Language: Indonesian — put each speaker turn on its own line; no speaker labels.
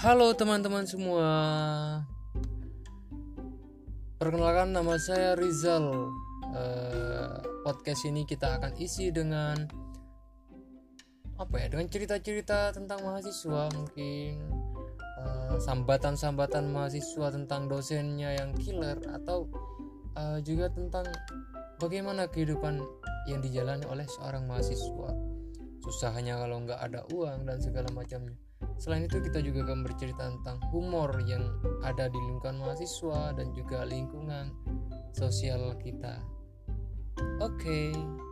Halo teman-teman semua. Perkenalkan nama saya Rizal. Eh, podcast ini kita akan isi dengan apa ya? Dengan cerita-cerita tentang mahasiswa mungkin eh, sambatan-sambatan mahasiswa tentang dosennya yang killer atau eh, juga tentang bagaimana kehidupan yang dijalani oleh seorang mahasiswa. Susahnya kalau nggak ada uang dan segala macamnya. Selain itu kita juga akan bercerita tentang humor yang ada di lingkungan mahasiswa dan juga lingkungan sosial kita. Oke. Okay.